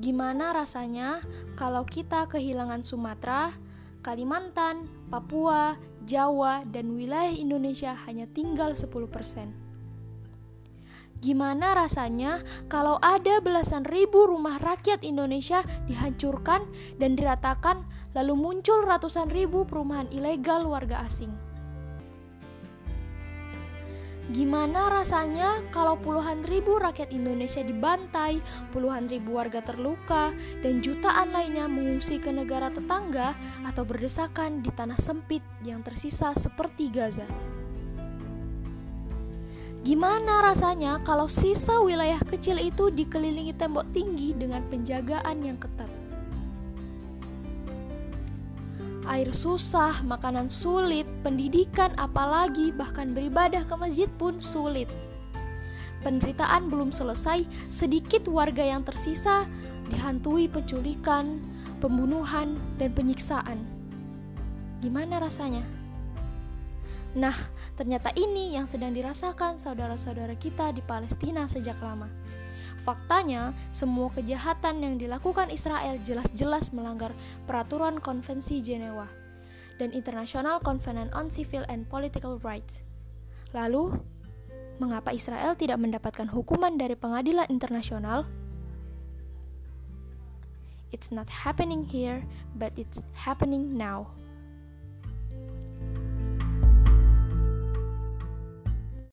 Gimana rasanya kalau kita kehilangan Sumatera, Kalimantan, Papua, Jawa, dan wilayah Indonesia hanya tinggal 10%? Gimana rasanya kalau ada belasan ribu rumah rakyat Indonesia dihancurkan dan diratakan, lalu muncul ratusan ribu perumahan ilegal warga asing? Gimana rasanya kalau puluhan ribu rakyat Indonesia dibantai, puluhan ribu warga terluka, dan jutaan lainnya mengungsi ke negara tetangga atau berdesakan di tanah sempit yang tersisa seperti Gaza? Gimana rasanya kalau sisa wilayah kecil itu dikelilingi tembok tinggi dengan penjagaan yang ketat? Air susah, makanan sulit, pendidikan apalagi bahkan beribadah ke masjid pun sulit. Penderitaan belum selesai, sedikit warga yang tersisa dihantui penculikan, pembunuhan, dan penyiksaan. Gimana rasanya? Nah, ternyata ini yang sedang dirasakan saudara-saudara kita di Palestina sejak lama. Faktanya, semua kejahatan yang dilakukan Israel jelas-jelas melanggar peraturan Konvensi Jenewa dan International Covenant on Civil and Political Rights. Lalu, mengapa Israel tidak mendapatkan hukuman dari pengadilan internasional? It's not happening here, but it's happening now.